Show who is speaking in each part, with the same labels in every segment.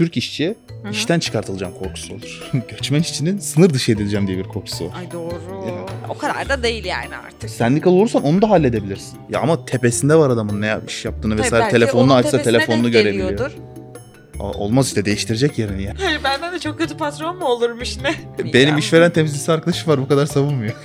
Speaker 1: Türk işçi
Speaker 2: hı.
Speaker 1: işten çıkartılacağım korkusu olur. Göçmen işçinin sınır dışı edileceğim diye bir korkusu var.
Speaker 2: Ay doğru.
Speaker 1: Ya.
Speaker 2: O kadar da değil yani artık.
Speaker 1: Sendikalı olursan onu da halledebilirsin. Ya ama tepesinde var adamın ne iş yaptığını
Speaker 2: Tabii
Speaker 1: vesaire. Telefonunu
Speaker 2: onun
Speaker 1: açsa telefonunu görebiliyor. Aa, Olmaz işte değiştirecek yerini ya.
Speaker 2: Hayır benden de çok kötü patron mu olurmuş ne?
Speaker 1: Benim işveren temsilcisi arkadaşım var bu kadar savunmuyor.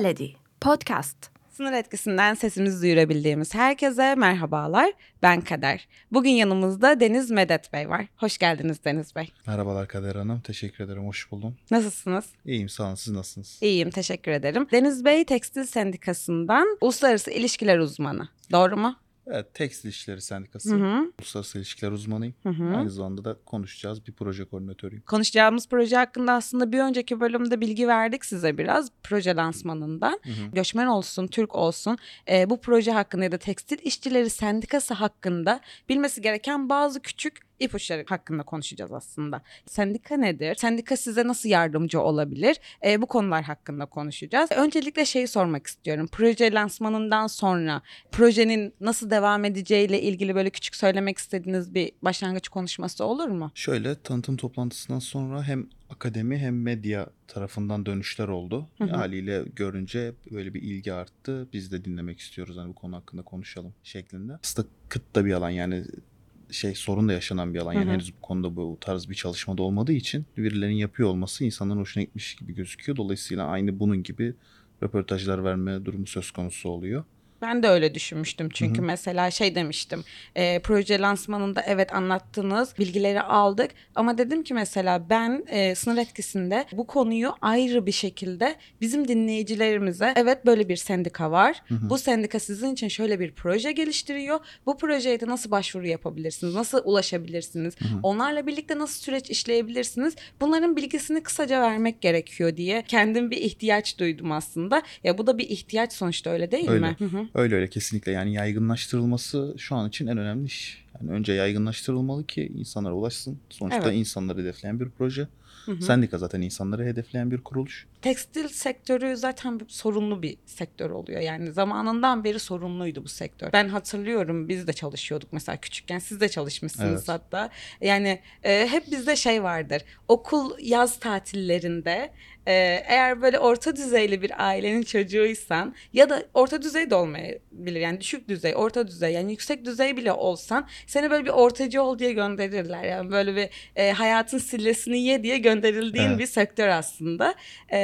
Speaker 3: Beledi Podcast.
Speaker 2: Sınır etkisinden sesimizi duyurabildiğimiz herkese merhabalar. Ben Kader. Bugün yanımızda Deniz Medet Bey var. Hoş geldiniz Deniz Bey.
Speaker 1: Merhabalar Kader Hanım. Teşekkür ederim. Hoş buldum.
Speaker 2: Nasılsınız?
Speaker 1: İyiyim sağ olun. Siz nasılsınız?
Speaker 2: İyiyim, teşekkür ederim. Deniz Bey Tekstil Sendikası'ndan uluslararası ilişkiler uzmanı. Doğru mu?
Speaker 1: Evet, Tekstil İşleri Sendikası.
Speaker 2: Hı hı.
Speaker 1: Uluslararası İlişkiler uzmanıyım.
Speaker 2: hı hı.
Speaker 1: Aynı zamanda da konuşacağız bir proje koordinatörüyüm.
Speaker 2: Konuşacağımız proje hakkında aslında bir önceki bölümde bilgi verdik size biraz proje lansmanından.
Speaker 1: Hı hı.
Speaker 2: Göçmen olsun, Türk olsun e, bu proje hakkında ya da tekstil işçileri sendikası hakkında bilmesi gereken bazı küçük ipuçları hakkında konuşacağız aslında. Sendika nedir? Sendika size nasıl yardımcı olabilir? E, bu konular hakkında konuşacağız. Öncelikle şeyi sormak istiyorum. Proje lansmanından sonra projenin nasıl devam edeceğiyle ilgili böyle küçük söylemek istediğiniz bir başlangıç konuşması olur mu?
Speaker 1: Şöyle tanıtım toplantısından sonra hem akademi hem medya tarafından dönüşler oldu.
Speaker 2: Hı hı.
Speaker 1: Haliyle görünce böyle bir ilgi arttı. Biz de dinlemek istiyoruz hani bu konu hakkında konuşalım şeklinde. Aslında kıt da bir alan yani şey sorun da yaşanan bir alan. Yani
Speaker 2: Hı hı.
Speaker 1: henüz bu konuda bu tarz bir çalışmada olmadığı için birilerinin yapıyor olması insanların hoşuna gitmiş gibi gözüküyor. Dolayısıyla aynı bunun gibi röportajlar verme durumu söz konusu oluyor.
Speaker 2: Ben de öyle düşünmüştüm çünkü
Speaker 1: Hı hı.
Speaker 2: mesela şey demiştim e, proje lansmanında evet anlattınız bilgileri aldık ama dedim ki mesela ben e, sınır etkisinde bu konuyu ayrı bir şekilde bizim dinleyicilerimize evet böyle bir sendika var
Speaker 1: Hı hı.
Speaker 2: bu sendika sizin için şöyle bir proje geliştiriyor bu projeye de nasıl başvuru yapabilirsiniz nasıl ulaşabilirsiniz
Speaker 1: Hı hı.
Speaker 2: onlarla birlikte nasıl süreç işleyebilirsiniz bunların bilgisini kısaca vermek gerekiyor diye kendim bir ihtiyaç duydum aslında ya bu da bir ihtiyaç sonuçta öyle değil
Speaker 1: Öyle.
Speaker 2: mi? Hı hı.
Speaker 1: Öyle öyle kesinlikle yani yaygınlaştırılması şu an için en önemli iş. Yani önce yaygınlaştırılmalı ki insanlara ulaşsın. Sonuçta
Speaker 2: Evet.
Speaker 1: insanları hedefleyen bir proje.
Speaker 2: Hı hı.
Speaker 1: Sendika zaten insanları hedefleyen bir kuruluş.
Speaker 2: Tekstil sektörü zaten sorunlu bir sektör oluyor. Yani zamanından beri sorunluydu bu sektör. Ben hatırlıyorum biz de çalışıyorduk mesela küçükken. Siz de çalışmışsınız
Speaker 1: Evet.
Speaker 2: hatta. Yani e, hep bizde şey vardır. Okul yaz tatillerinde e, eğer böyle orta düzeyli bir ailenin çocuğuysan ya da orta düzey de olmayabilir. Yani düşük düzey, orta düzey yani yüksek düzey bile olsan seni böyle bir ortacı ol diye gönderirler. Yani böyle bir e, hayatın sillesini ye diye gönderildiğin
Speaker 1: Evet.
Speaker 2: bir sektör aslında.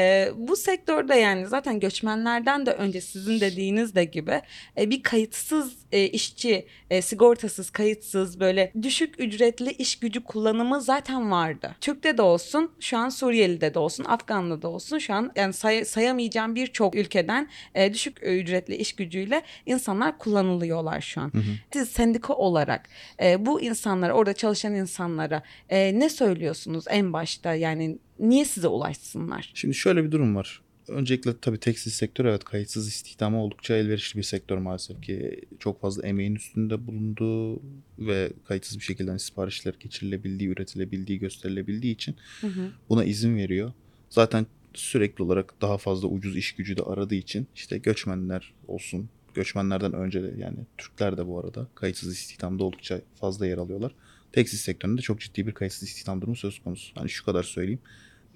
Speaker 2: Ee, bu sektörde yani zaten göçmenlerden de önce sizin dediğiniz de gibi e, bir kayıtsız e, işçi, e, sigortasız, kayıtsız böyle düşük ücretli iş gücü kullanımı zaten vardı. Türk'te de olsun, şu an Suriyeli'de de olsun, Afgan'da da olsun şu an yani say- sayamayacağım birçok ülkeden e, düşük ücretli iş gücüyle insanlar kullanılıyorlar şu an.
Speaker 1: Hı hı.
Speaker 2: Siz sendika olarak e, bu insanlara, orada çalışan insanlara e, ne söylüyorsunuz en başta yani niye size ulaşsınlar?
Speaker 1: Şimdi şöyle bir durum var. Öncelikle tabii tekstil sektörü evet kayıtsız istihdama oldukça elverişli bir sektör maalesef ki çok fazla emeğin üstünde bulunduğu ve kayıtsız bir şekilde hani siparişler geçirilebildiği, üretilebildiği, gösterilebildiği için
Speaker 2: Hı hı.
Speaker 1: buna izin veriyor. Zaten sürekli olarak daha fazla ucuz iş gücü de aradığı için işte göçmenler olsun, göçmenlerden önce de yani Türkler de bu arada kayıtsız istihdamda oldukça fazla yer alıyorlar. Tekstil sektöründe çok ciddi bir kayıtsız istihdam durumu söz konusu. Hani şu kadar söyleyeyim.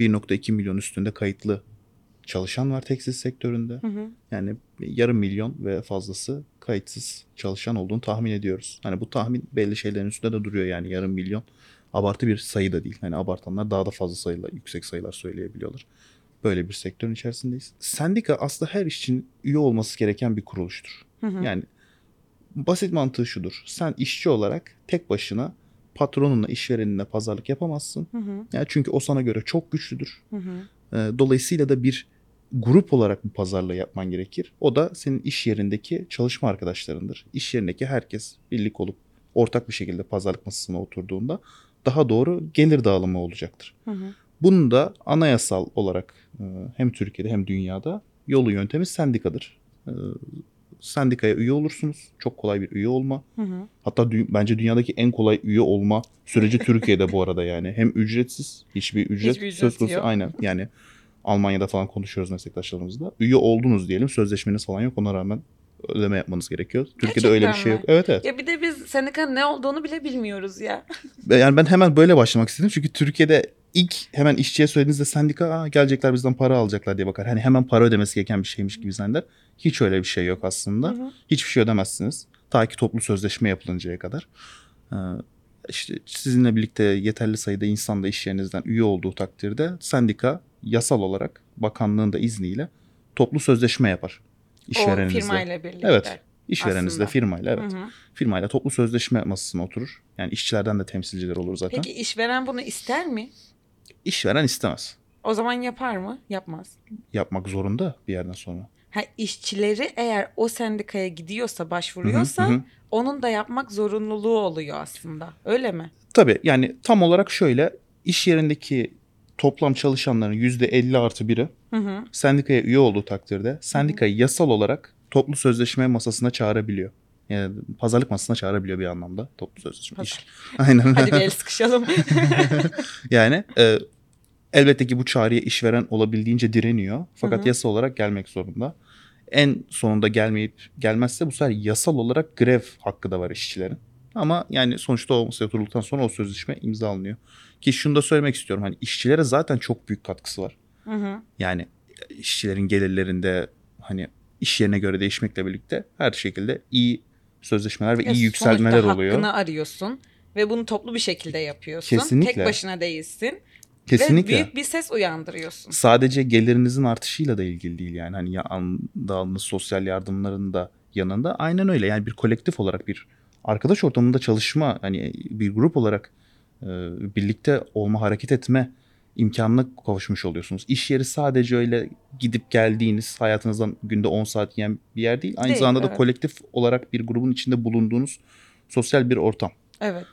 Speaker 1: 1.2 milyon üstünde kayıtlı çalışan var tekstil sektöründe.
Speaker 2: Hı hı.
Speaker 1: Yani yarım milyon ve fazlası kayıtsız çalışan olduğunu tahmin ediyoruz. Hani bu tahmin belli şeylerin üstünde de duruyor yani yarım milyon. Abartı bir sayı da değil. Hani abartanlar daha da fazla sayılar, yüksek sayılar söyleyebiliyorlar. Böyle bir sektörün içerisindeyiz. Sendika aslında her işçinin üye olması gereken bir kuruluştur.
Speaker 2: Hı hı.
Speaker 1: Yani basit mantığı şudur. Sen işçi olarak tek başına patronunla, işvereninle pazarlık yapamazsın.
Speaker 2: Hı hı.
Speaker 1: Yani çünkü o sana göre çok güçlüdür.
Speaker 2: Hı hı.
Speaker 1: Ee, Dolayısıyla da bir grup olarak bu pazarlığı yapman gerekir. O da senin iş yerindeki çalışma arkadaşlarındır. İş yerindeki herkes birlik olup ortak bir şekilde pazarlık masasına oturduğunda daha doğru gelir dağılımı olacaktır.
Speaker 2: Hı hı.
Speaker 1: Bunun da anayasal olarak e, hem Türkiye'de hem dünyada yolu yöntemi sendikadır. Sendikaya üye olursunuz. Çok kolay bir üye olma.
Speaker 2: Hı hı.
Speaker 1: Hatta dü- bence dünyadaki en kolay üye olma süreci Türkiye'de bu arada yani. Hem ücretsiz, hiçbir ücret
Speaker 2: Hiçbir ücret
Speaker 1: söz konusu
Speaker 2: yok.
Speaker 1: aynen. Yani Almanya'da falan konuşuyoruz meslektaşlarımızla. Üye oldunuz diyelim. Sözleşmeniz falan yok. Ona rağmen ödeme yapmanız gerekiyor. Türkiye'de öyle bir
Speaker 2: Gerçekten
Speaker 1: şey
Speaker 2: mi?
Speaker 1: yok. Evet evet.
Speaker 2: Ya bir de biz sendikanın ne olduğunu bile bilmiyoruz ya.
Speaker 1: Yani ben hemen böyle başlamak istedim. Çünkü Türkiye'de ilk hemen işçiye söylediğinizde sendika "Aa, gelecekler bizden para alacaklar diye bakar. Hani hemen para ödemesi gereken bir şeymiş gibi zanneder. Hiç öyle bir şey yok aslında.
Speaker 2: Hı hı.
Speaker 1: Hiçbir şey ödemezsiniz. Ta ki toplu sözleşme yapılıncaya kadar. Ee, işte sizinle birlikte yeterli sayıda insan da iş yerinizden üye olduğu takdirde sendika yasal olarak bakanlığın da izniyle toplu sözleşme yapar
Speaker 2: O
Speaker 1: işvereninizle.
Speaker 2: firmayla birlikte.
Speaker 1: Evet. İşvereninizle,
Speaker 2: aslında.
Speaker 1: firmayla evet.
Speaker 2: Hı hı.
Speaker 1: Firmayla toplu sözleşme masasına oturur. Yani işçilerden de temsilciler olur zaten.
Speaker 2: Peki işveren bunu ister mi?
Speaker 1: İşveren istemez.
Speaker 2: O zaman yapar mı? Yapmaz.
Speaker 1: Yapmak zorunda bir yerden sonra.
Speaker 2: Ha, işçileri eğer o sendikaya gidiyorsa,
Speaker 1: Hı hı,
Speaker 2: başvuruyorsa
Speaker 1: hı hı.
Speaker 2: onun da yapmak zorunluluğu oluyor aslında. Öyle mi?
Speaker 1: Tabii yani tam olarak şöyle iş yerindeki toplam çalışanların %50 artı biri
Speaker 2: Hı hı.
Speaker 1: sendikaya üye olduğu takdirde sendikayı yasal olarak toplu sözleşme masasına çağırabiliyor. Yani pazarlık masasına çağırabiliyor bir anlamda toplu sözleşme. İş. Aynen.
Speaker 2: Hadi bir el sıkışalım.
Speaker 1: yani e, elbette ki bu çağrıya işveren olabildiğince direniyor. Fakat
Speaker 2: Hı hı.
Speaker 1: yasal olarak gelmek zorunda. En sonunda gelmeyip gelmezse bu sefer yasal olarak grev hakkı da var işçilerin. Ama yani sonuçta o masaya oturduktan sonra o sözleşme imzalanıyor. Ki şunu da söylemek istiyorum. Hani işçilere zaten çok büyük katkısı var.
Speaker 2: Hı hı.
Speaker 1: Yani işçilerin gelirlerinde hani iş yerine göre değişmekle birlikte her şekilde iyi sözleşmeler ve
Speaker 2: Ya
Speaker 1: iyi yükselmeler
Speaker 2: sonuçta
Speaker 1: oluyor.
Speaker 2: hakkını arıyorsun ve bunu toplu bir şekilde yapıyorsun.
Speaker 1: Kesinlikle.
Speaker 2: Tek başına değilsin.
Speaker 1: Kesinlikle.
Speaker 2: Ve büyük bir ses uyandırıyorsun.
Speaker 1: sadece gelirinizin artışıyla da ilgili değil yani hani ya anda aldığınız sosyal yardımların da yanında aynen öyle yani bir kolektif olarak bir arkadaş ortamında çalışma hani bir grup olarak e, birlikte olma hareket etme imkanına kavuşmuş oluyorsunuz. İş yeri sadece öyle gidip geldiğiniz hayatınızdan günde 10 saat yiyen bir yer değil. Aynı
Speaker 2: Değil,
Speaker 1: zamanda da
Speaker 2: evet.
Speaker 1: kolektif olarak bir grubun içinde bulunduğunuz sosyal bir ortam
Speaker 2: Evet.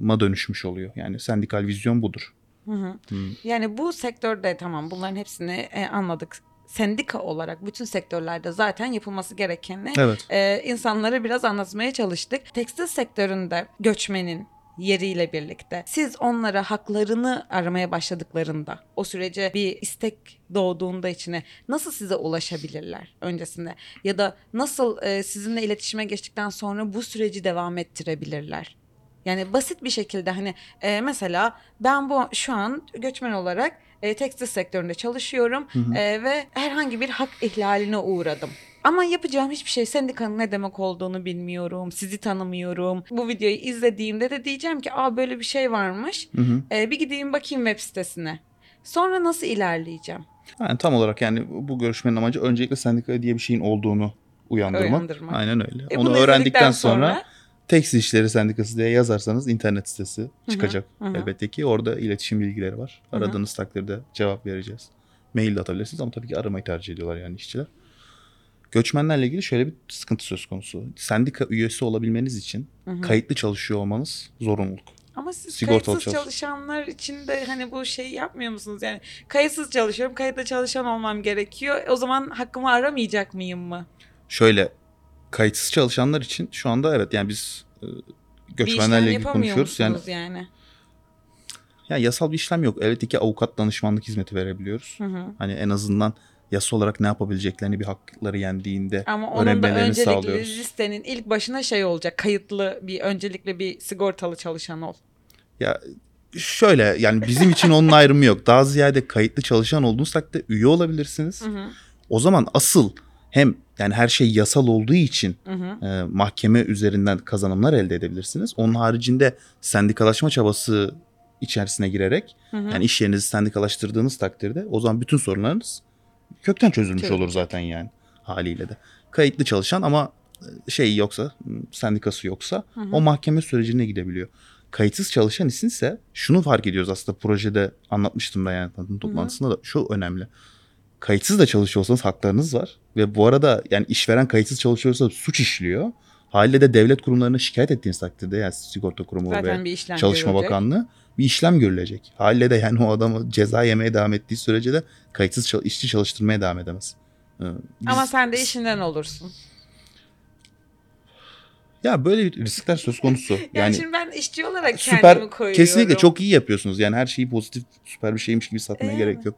Speaker 1: ma dönüşmüş oluyor. Yani sendikal vizyon budur.
Speaker 2: Hı hı.
Speaker 1: Hı.
Speaker 2: Yani bu sektörde tamam bunların hepsini e, anladık. Sendika olarak bütün sektörlerde zaten yapılması gerekeni
Speaker 1: Evet.
Speaker 2: e, insanlara biraz anlatmaya çalıştık. Tekstil sektöründe göçmenin yeriyle birlikte siz onlara haklarını aramaya başladıklarında o sürece bir istek doğduğunda içine nasıl size ulaşabilirler öncesinde ya da nasıl e, sizinle iletişime geçtikten sonra bu süreci devam ettirebilirler? Yani basit bir şekilde hani e, mesela ben bu şu an göçmen olarak e, tekstil sektöründe çalışıyorum
Speaker 1: Hı hı.
Speaker 2: e, ve herhangi bir hak ihlaline uğradım. Ama yapacağım hiçbir şey sendikanın ne demek olduğunu bilmiyorum. Sizi tanımıyorum. Bu videoyu izlediğimde de diyeceğim ki aa böyle bir şey varmış.
Speaker 1: Hı hı.
Speaker 2: E, bir gideyim bakayım web sitesine. Sonra nasıl ilerleyeceğim?
Speaker 1: Yani tam olarak yani bu görüşmenin amacı öncelikle sendika diye bir şeyin olduğunu uyandırmak.
Speaker 2: Uyandırmak.
Speaker 1: Aynen öyle.
Speaker 2: E,
Speaker 1: Onu öğrendikten
Speaker 2: izledikten
Speaker 1: sonra, Tekstil İşleri Sendikası diye yazarsanız internet sitesi
Speaker 2: hı,
Speaker 1: çıkacak.
Speaker 2: hı hı.
Speaker 1: Elbette ki orada iletişim bilgileri var.
Speaker 2: Hı hı.
Speaker 1: Aradığınız takdirde cevap vereceğiz. Mail de atabilirsiniz ama tabii ki aramayı tercih ediyorlar yani işçiler. Göçmenlerle ilgili şöyle bir sıkıntı söz konusu. Sendika üyesi olabilmeniz için
Speaker 2: Hı hı.
Speaker 1: kayıtlı çalışıyor olmanız zorunluluk.
Speaker 2: Ama siz
Speaker 1: Sigortalı
Speaker 2: kayıtsız
Speaker 1: çalış-
Speaker 2: çalışanlar için de hani bu şeyi yapmıyor musunuz? Yani kayıtsız çalışıyorum, kayıtlı çalışan olmam gerekiyor. O zaman hakkımı aramayacak mıyım mı?
Speaker 1: Şöyle kayıtsız çalışanlar için şu anda evet yani biz e, göçmenlerle ilgili konuşuyoruz. Yani
Speaker 2: yani?
Speaker 1: Ya yasal bir işlem yok. Elbette ki avukat danışmanlık hizmeti verebiliyoruz.
Speaker 2: Hı hı.
Speaker 1: Hani en azından yasa olarak ne yapabileceklerini bir hakları yendiğinde
Speaker 2: Ama onun da öncelikli
Speaker 1: sağlıyoruz.
Speaker 2: listenin ilk başına şey olacak. Kayıtlı bir öncelikle bir sigortalı çalışan ol.
Speaker 1: Ya şöyle yani bizim için onun ayrımı yok. Daha ziyade kayıtlı çalışan olduğunuz takdirde üye olabilirsiniz.
Speaker 2: Hı hı.
Speaker 1: O zaman asıl hem yani her şey yasal olduğu için
Speaker 2: Hı hı.
Speaker 1: e, mahkeme üzerinden kazanımlar elde edebilirsiniz. Onun haricinde sendikalaşma çabası içerisine girerek
Speaker 2: Hı hı.
Speaker 1: yani iş yerinizi sendikalaştırdığınız takdirde o zaman bütün sorunlarınız kökten çözülmüş
Speaker 2: Çözülecek.
Speaker 1: olur zaten yani haliyle de. Kayıtlı çalışan ama e, şey yoksa sendikası yoksa
Speaker 2: Hı hı.
Speaker 1: o mahkeme sürecine gidebiliyor. Kayıtsız çalışan isimse şunu fark ediyoruz aslında projede anlatmıştım ben yani toplantısında da şu önemli. Kayıtsız da çalışıyorsanız haklarınız var ve bu arada yani işveren kayıtsız çalışıyorsa suç işliyor. Haliyle de devlet kurumlarına şikayet ettiğiniz takdirde yani sigorta kurumu ve
Speaker 2: Zaten işlem
Speaker 1: Çalışma
Speaker 2: görülecek.
Speaker 1: Bakanlığı bir işlem görülecek. Haliyle de yani o adamı ceza yemeye devam ettiği sürece de kayıtsız çal- işçi çalıştırmaya devam edemez. Ee, biz-
Speaker 2: Ama sen de işinden olursun.
Speaker 1: ya böyle riskler söz konusu.
Speaker 2: Yani,
Speaker 1: Yani,
Speaker 2: şimdi ben işçi olarak
Speaker 1: süper
Speaker 2: kendimi koyuyorum.
Speaker 1: kesinlikle çok iyi yapıyorsunuz. Yani her şeyi pozitif süper bir şeymiş gibi satmaya
Speaker 2: Evet.
Speaker 1: gerek yok.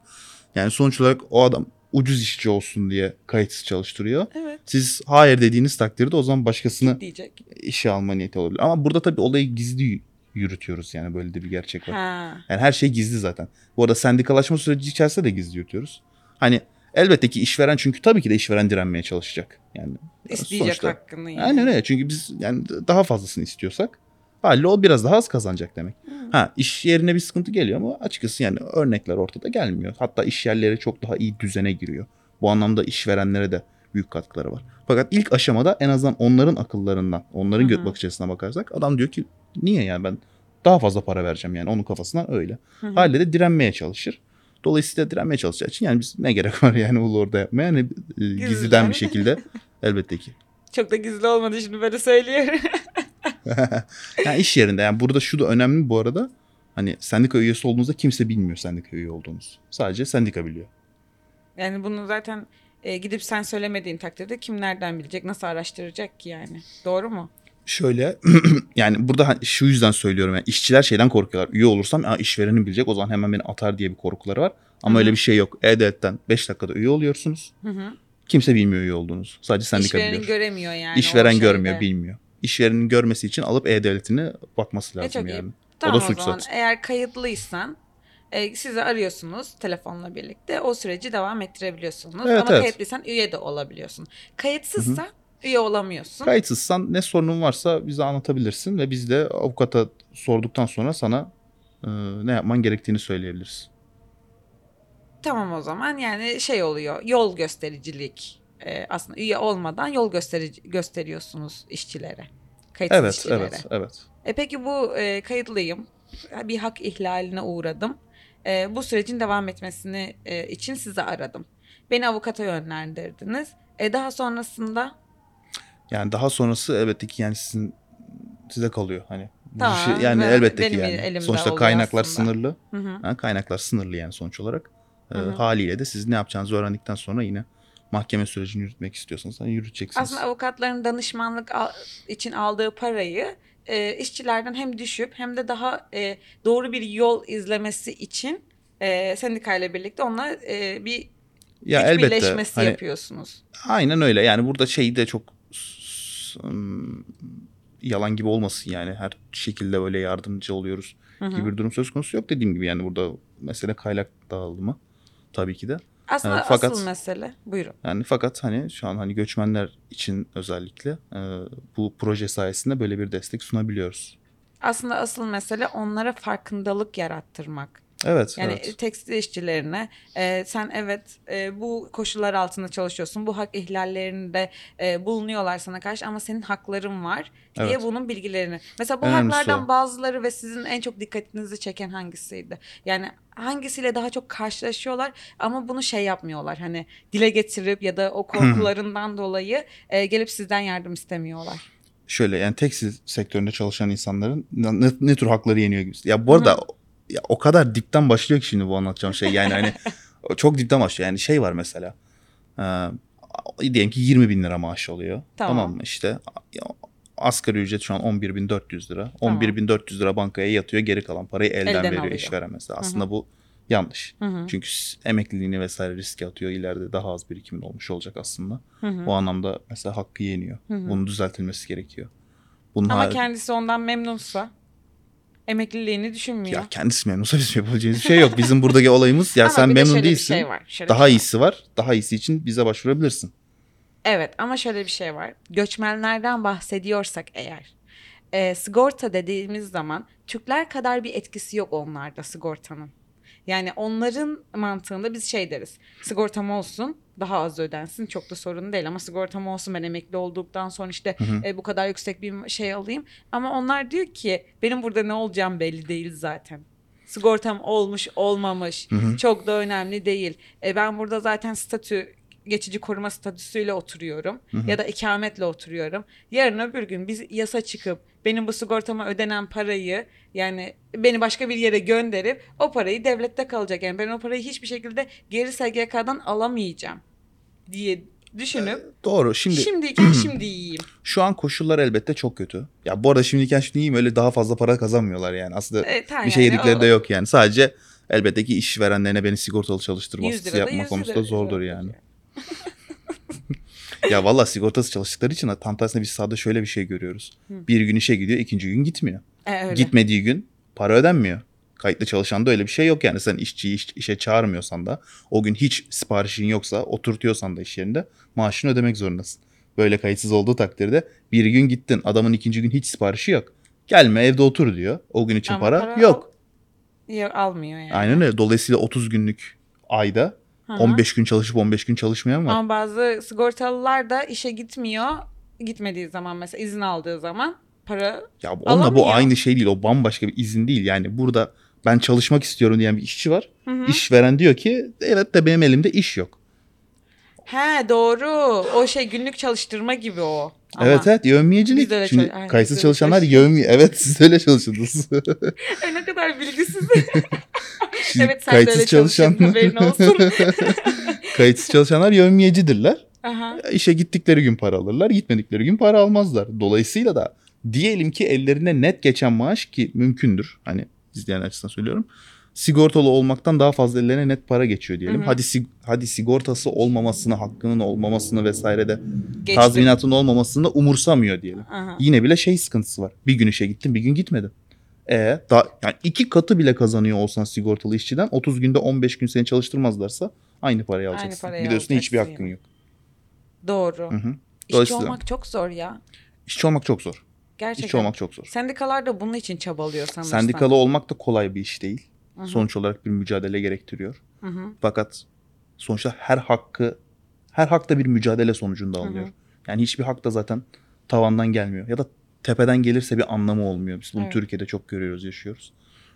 Speaker 1: Yani sonuç olarak o adam ucuz işçi olsun diye kayıtsız çalıştırıyor.
Speaker 2: Evet.
Speaker 1: Siz hayır dediğiniz takdirde o zaman başkasını
Speaker 2: Diyecek.
Speaker 1: işe alma niyeti olabilir. Ama burada tabii olayı gizli yürütüyoruz yani böyle de bir gerçek var.
Speaker 2: Ha.
Speaker 1: Yani her şey gizli zaten. Bu arada sendikalaşma süreci içerisinde de gizli yürütüyoruz. Hani elbette ki işveren çünkü tabii ki de işveren direnmeye çalışacak. Yani
Speaker 2: İsteyecek
Speaker 1: sonuçta-
Speaker 2: hakkını yani.
Speaker 1: Aynen öyle. Çünkü biz yani daha fazlasını istiyorsak haliyle o biraz daha az kazanacak demek. Ha iş yerine bir sıkıntı geliyor ama açıkçası yani örnekler ortada gelmiyor. Hatta iş yerleri çok daha iyi düzene giriyor. Bu anlamda işverenlere de büyük katkıları var. Fakat ilk aşamada en azından onların akıllarından, onların göt bakış açısına bakarsak adam diyor ki niye yani ben daha fazla para vereceğim yani onun kafasından öyle.
Speaker 2: Hı hı.
Speaker 1: Haliyle de direnmeye çalışır. Dolayısıyla direnmeye çalışacağı için yani biz ne gerek var yani ulu orada yapmaya yani e, gizliden bir şekilde elbette ki.
Speaker 2: Çok da gizli olmadı şimdi böyle söylüyorum.
Speaker 1: yani iş yerinde yani burada şu da önemli bu arada. Hani sendika üyesi olduğunuzda kimse bilmiyor sendika üye olduğunuz. Sadece sendika biliyor.
Speaker 2: yani bunu zaten e, gidip sen söylemediğin takdirde kim nereden bilecek, nasıl araştıracak ki yani? Doğru mu?
Speaker 1: Şöyle yani burada şu yüzden söylüyorum yani işçiler şeyden korkuyorlar. Üye olursam Aa, işverenim bilecek o zaman hemen beni atar diye bir korkuları var. Ama
Speaker 2: Hı hı.
Speaker 1: öyle bir şey yok. E-Devlet'ten 5 dakikada üye oluyorsunuz.
Speaker 2: Hı hı.
Speaker 1: Kimse bilmiyor üye olduğunuzu. Sadece sendika
Speaker 2: İşverenin
Speaker 1: biliyor.
Speaker 2: göremiyor yani.
Speaker 1: İşveren görmüyor, bilmiyor. İşverenin görmesi için alıp E-Devlet'ine bakması
Speaker 2: E,
Speaker 1: lazım
Speaker 2: iyi.
Speaker 1: yani.
Speaker 2: Tamam
Speaker 1: o da
Speaker 2: o,
Speaker 1: suç
Speaker 2: zaman
Speaker 1: zaten.
Speaker 2: eğer kayıtlıysan e, sizi arıyorsunuz telefonla birlikte o süreci devam ettirebiliyorsunuz.
Speaker 1: Evet,
Speaker 2: Ama
Speaker 1: evet.
Speaker 2: kayıtlıysan üye de olabiliyorsun. Kayıtsızsa üye olamıyorsun.
Speaker 1: Kayıtsızsan ne sorunun varsa bize anlatabilirsin ve biz de avukata sorduktan sonra sana e, ne yapman gerektiğini söyleyebiliriz.
Speaker 2: Tamam o zaman yani şey oluyor yol göstericilik. E, aslında üye olmadan yol gösterici, gösteriyorsunuz işçilere. Kayıtsız
Speaker 1: Evet,
Speaker 2: işçilere.
Speaker 1: evet, evet.
Speaker 2: E peki bu e, kayıtlıyım. Bir hak ihlaline uğradım. E, bu sürecin devam etmesini e, için sizi aradım. Beni avukata yönlendirdiniz. E daha sonrasında
Speaker 1: Yani daha sonrası elbette ki yani sizin size kalıyor hani. Bu
Speaker 2: Tamam,
Speaker 1: şey- yani
Speaker 2: ve
Speaker 1: elbette ki yani. Sonuçta kaynaklar
Speaker 2: aslında.
Speaker 1: sınırlı.
Speaker 2: hı hı,
Speaker 1: Ha, kaynaklar sınırlı yani sonuç olarak. E,
Speaker 2: Hı hı.
Speaker 1: haliyle de siz ne yapacağınızı öğrendikten sonra yine mahkeme sürecini yürütmek istiyorsanız hani yürüteceksiniz.
Speaker 2: aslında avukatların danışmanlık al- için aldığı parayı e, işçilerden hem düşüp hem de daha e, doğru bir yol izlemesi için e, sendikayla birlikte onunla e, bir
Speaker 1: ya
Speaker 2: güç
Speaker 1: elbette
Speaker 2: birleşmesi
Speaker 1: hani
Speaker 2: yapıyorsunuz.
Speaker 1: Aynen öyle. Yani burada şey de çok yalan gibi olmasın yani. Her şekilde böyle yardımcı oluyoruz
Speaker 2: Hı hı.
Speaker 1: gibi bir durum söz konusu yok dediğim gibi yani burada mesele kaynak dağılımı tabii ki de.
Speaker 2: Aslında
Speaker 1: Evet, fakat-
Speaker 2: asıl mesele buyurun.
Speaker 1: Yani fakat hani şu an hani göçmenler için özellikle e, bu proje sayesinde böyle bir destek sunabiliyoruz.
Speaker 2: Aslında asıl mesele onlara farkındalık yarattırmak.
Speaker 1: Evet,
Speaker 2: Yani
Speaker 1: evet.
Speaker 2: tekstil işçilerine e, sen evet e, bu koşullar altında çalışıyorsun. Bu hak ihlallerinde e, bulunuyorlar sana karşı ama senin hakların var diye
Speaker 1: Evet.
Speaker 2: bunun bilgilerini. Mesela bu
Speaker 1: Önemlisi
Speaker 2: haklardan
Speaker 1: o.
Speaker 2: bazıları ve sizin en çok dikkatinizi çeken hangisiydi? Yani hangisiyle daha çok karşılaşıyorlar ama bunu şey yapmıyorlar. Hani dile getirip ya da o korkularından dolayı e, gelip sizden yardım istemiyorlar.
Speaker 1: Şöyle yani tekstil sektöründe çalışan insanların ne, ne tür hakları yeniyor gibi. Ya bu arada ya, o kadar dipten başlıyor ki şimdi bu anlatacağım şey. Yani hani çok dipten başlıyor. Yani şey var mesela. E, diyelim ki 20 bin lira maaş oluyor.
Speaker 2: Tamam.
Speaker 1: Tamam, mı? İşte ya, asgari ücret şu an 11.400 lira.
Speaker 2: Tamam.
Speaker 1: 11.400 lira bankaya yatıyor. Geri kalan parayı elden,
Speaker 2: Elden
Speaker 1: veriyor
Speaker 2: alıyor.
Speaker 1: işveren mesela. Aslında bu yanlış.
Speaker 2: Hı hı.
Speaker 1: Çünkü emekliliğini vesaire riske atıyor. İleride daha az birikimin olmuş olacak aslında.
Speaker 2: Hı hı.
Speaker 1: O anlamda mesela hakkı yeniyor.
Speaker 2: Hı hı.
Speaker 1: Bunun düzeltilmesi gerekiyor. Bunun
Speaker 2: Ama
Speaker 1: har-
Speaker 2: kendisi ondan memnunsa emekliliğini düşünmüyor.
Speaker 1: ya kendisi memnunsa bizim yapabileceğimiz bir şey yok. Bizim buradaki olayımız ya
Speaker 2: Ama
Speaker 1: sen
Speaker 2: bir de
Speaker 1: memnun
Speaker 2: şöyle bir
Speaker 1: değilsin.
Speaker 2: şey var, şöyle bir
Speaker 1: daha
Speaker 2: şey var.
Speaker 1: iyisi var. Daha iyisi için bize başvurabilirsin.
Speaker 2: Evet ama şöyle bir şey var. Göçmenlerden bahsediyorsak eğer e, sigorta dediğimiz zaman Türkler kadar bir etkisi yok onlarda sigortanın. Yani onların mantığında biz şey deriz. Sigortam olsun daha az ödensin çok da sorun değil ama sigortam olsun ben emekli olduktan sonra işte
Speaker 1: hı.
Speaker 2: e, bu kadar yüksek bir şey alayım. Ama onlar diyor ki benim burada ne olacağım belli değil zaten. Sigortam olmuş olmamış
Speaker 1: Hı hı.
Speaker 2: çok da önemli değil. E, ben burada zaten statü geçici koruma statüsüyle oturuyorum
Speaker 1: Hı hı.
Speaker 2: ya da ikametle oturuyorum. Yarın öbür gün biz yasa çıkıp benim bu sigortama ödenen parayı yani beni başka bir yere gönderip o parayı devlette kalacak. Yani ben o parayı hiçbir şekilde geri SGK'dan alamayacağım diye düşünüp
Speaker 1: Doğru. Şimdi
Speaker 2: şimdiyken şimdi yiyeyim.
Speaker 1: şu an koşullar elbette çok kötü. Ya bu arada şimdiyken şimdi iyiyim öyle daha fazla para kazanmıyorlar yani. Aslında
Speaker 2: Evet,
Speaker 1: bir şey
Speaker 2: yani
Speaker 1: yedikleri
Speaker 2: o-
Speaker 1: de yok yani. Sadece Elbette ki işverenlerine beni sigortalı çalıştırma
Speaker 2: 100
Speaker 1: baskısı
Speaker 2: lira da
Speaker 1: yapma
Speaker 2: 100
Speaker 1: konusunda zordur yani. Ya valla sigortası çalıştıkları için tam tersine biz sahada şöyle bir şey görüyoruz.
Speaker 2: Hı.
Speaker 1: Bir gün işe gidiyor, ikinci gün gitmiyor.
Speaker 2: E, öyle.
Speaker 1: Gitmediği gün para ödenmiyor. Kayıtlı çalışanda öyle bir şey yok yani. Sen işçiyi iş- işe çağırmıyorsan da o gün hiç siparişin yoksa oturtuyorsan da iş yerinde maaşını ödemek zorundasın. Böyle kayıtsız olduğu takdirde bir gün gittin adamın ikinci gün hiç siparişi yok. Gelme evde otur diyor. O gün için
Speaker 2: Ama
Speaker 1: para,
Speaker 2: para
Speaker 1: yok.
Speaker 2: Yok, almıyor yani.
Speaker 1: Aynen öyle. Dolayısıyla 30 günlük ayda
Speaker 2: Hı hı.
Speaker 1: 15 gün çalışıp 15 gün çalışmayan var.
Speaker 2: Ama bazı sigortalılar da işe gitmiyor. Gitmediği zaman mesela izin aldığı zaman para
Speaker 1: Ya onunla bu
Speaker 2: Alamıyor.
Speaker 1: aynı şey değil. O bambaşka bir izin değil. Yani burada ben çalışmak istiyorum diyen bir işçi var.
Speaker 2: Hı hı.
Speaker 1: İşveren diyor ki evet de benim elimde iş yok.
Speaker 2: He doğru. O şey günlük çalıştırma gibi o. Ama
Speaker 1: Evet evet
Speaker 2: öyle
Speaker 1: Şimdi
Speaker 2: aynen,
Speaker 1: kayıtsız çalışanlar yövmiye. Evet siz öyle çalışırdınız.
Speaker 2: Ay, ne kadar bilgisiz.
Speaker 1: Şimdi
Speaker 2: evet sen de öyle çalışan... haberin olsun.
Speaker 1: kayıtsız çalışanlar yövmiyecidirler.
Speaker 2: Aha.
Speaker 1: İşe gittikleri gün para alırlar, gitmedikleri gün para almazlar. Dolayısıyla da diyelim ki ellerine net geçen maaş ki mümkündür. Hani izleyen açısından söylüyorum. Sigortalı olmaktan daha fazla ellerine net para geçiyor diyelim.
Speaker 2: Hı hı.
Speaker 1: Hadi sig- hadi sigortası olmamasını, hakkının olmamasını vesaire de
Speaker 2: Geçtim.
Speaker 1: tazminatın olmamasını umursamıyor diyelim.
Speaker 2: Aha.
Speaker 1: Yine bile şey sıkıntısı var. Bir gün işe gittin, bir gün gitmedin. E daha yani iki katı bile kazanıyor olsan sigortalı işçiden 30 günde 15 gün seni çalıştırmazlarsa aynı parayı
Speaker 2: Aynı
Speaker 1: alacaksın.
Speaker 2: parayı
Speaker 1: bir de üstüne hiçbir
Speaker 2: alacaksın
Speaker 1: hakkın yok.
Speaker 2: Doğru.
Speaker 1: Hı hı.
Speaker 2: İşçi
Speaker 1: Dolayısıyla-
Speaker 2: olmak çok zor ya.
Speaker 1: İşçi olmak çok zor.
Speaker 2: Gerçekten.
Speaker 1: İşçi olmak çok zor.
Speaker 2: Sendikalar da bunun için çabalıyor sanırsam.
Speaker 1: Sendikalı olmak da kolay bir iş değil.
Speaker 2: Hı hı.
Speaker 1: Sonuç olarak bir mücadele gerektiriyor.
Speaker 2: Hı hı.
Speaker 1: Fakat sonuçta her hakkı her hak da bir mücadele sonucunda alınıyor. Yani hiçbir hak da zaten tavandan gelmiyor. Ya da tepeden gelirse bir anlamı olmuyor. Biz bunu
Speaker 2: Evet.
Speaker 1: Türkiye'de çok görüyoruz, yaşıyoruz.